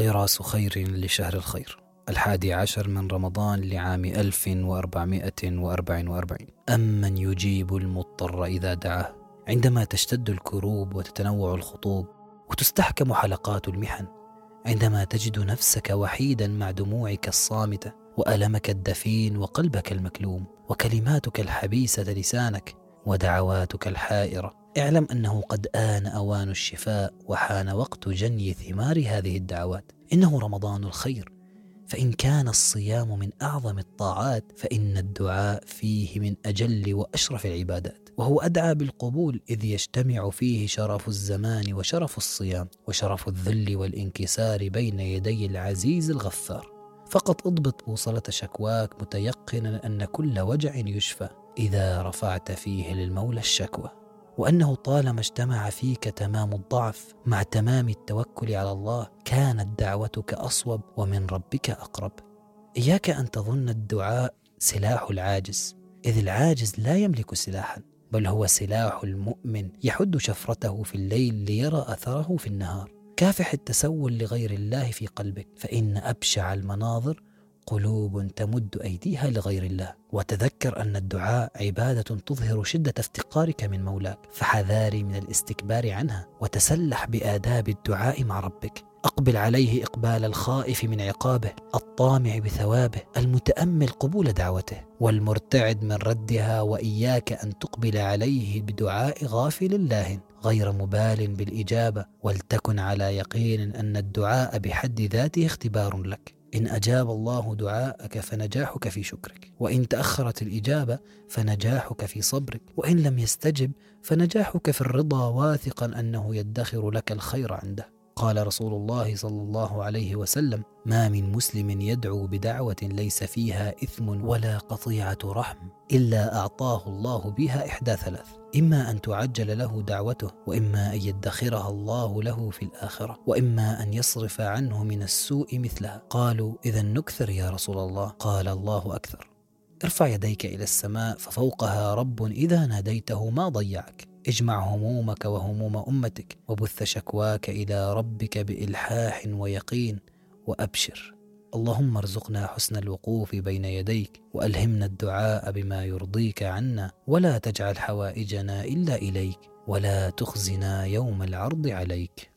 غراس خير لشهر الخير. الحادي عشر من رمضان لعام 1444 أمن يجيب المضطر إذا دعاه؟ عندما تشتد الكروب وتتنوع الخطوب وتستحكم حلقات المحن عندما تجد نفسك وحيدا مع دموعك الصامتة وألمك الدفين وقلبك المكلوم وكلماتك الحبيسة لسانك ودعواتك الحائرة اعلم انه قد آن اوان الشفاء وحان وقت جني ثمار هذه الدعوات. إنه رمضان الخير. فإن كان الصيام من أعظم الطاعات فإن الدعاء فيه من أجل وأشرف العبادات. وهو أدعى بالقبول إذ يجتمع فيه شرف الزمان وشرف الصيام وشرف الذل والانكسار بين يدي العزيز الغفار. فقط اضبط بوصله شكواك متيقنا أن كل وجع يشفى إذا رفعت فيه للمولى الشكوى. وأنه طالما اجتمع فيك تمام الضعف مع تمام التوكل على الله كانت دعوتك أصوب ومن ربك أقرب. إياك أن تظن الدعاء سلاح العاجز إذ العاجز لا يملك سلاحا بل هو سلاح المؤمن يحد شفرته في الليل ليرى أثره في النهار. كافح التسول لغير الله في قلبك فإن أبشع المناظر قلوب تمد أيديها لغير الله. وتذكر أن الدعاء عبادة تظهر شدة افتقارك من مولاك. فحذاري من الاستكبار عنها وتسلح بآداب الدعاء مع ربك. أقبل عليه إقبال الخائف من عقابه الطامع بثوابه المتأمل قبول دعوته. والمرتعد من ردها وإياك أن تقبل عليه بدعاء غافل لاهن غير مبال بالإجابة. ولتكن على يقين أن الدعاء بحد ذاته اختبار لك. إن أجاب الله دعاءك فنجاحك في شكرك وإن تأخرت الإجابة فنجاحك في صبرك وإن لم يستجب فنجاحك في الرضا واثقا أنه يدخر لك الخير عنده. قال رسول الله صلى الله عليه وسلم ما من مسلم يدعو بدعوة ليس فيها إثم ولا قطيعة رحم إلا أعطاه الله بها إحدى ثلاث إما أن تعجل له دعوته وإما أن يدخرها الله له في الآخرة وإما أن يصرف عنه من السوء مثلها قالوا إذا نكثر يا رسول الله قال الله أكثر. ارفع يديك إلى السماء ففوقها رب إذا ناديته ما ضيعك. اجمع همومك وهموم أمتك وبث شكواك إلى ربك بإلحاح ويقين وأبشر. اللهم ارزقنا حسن الوقوف بين يديك وألهمنا الدعاء بما يرضيك عنا ولا تجعل حوائجنا إلا إليك ولا تخزنا يوم العرض عليك.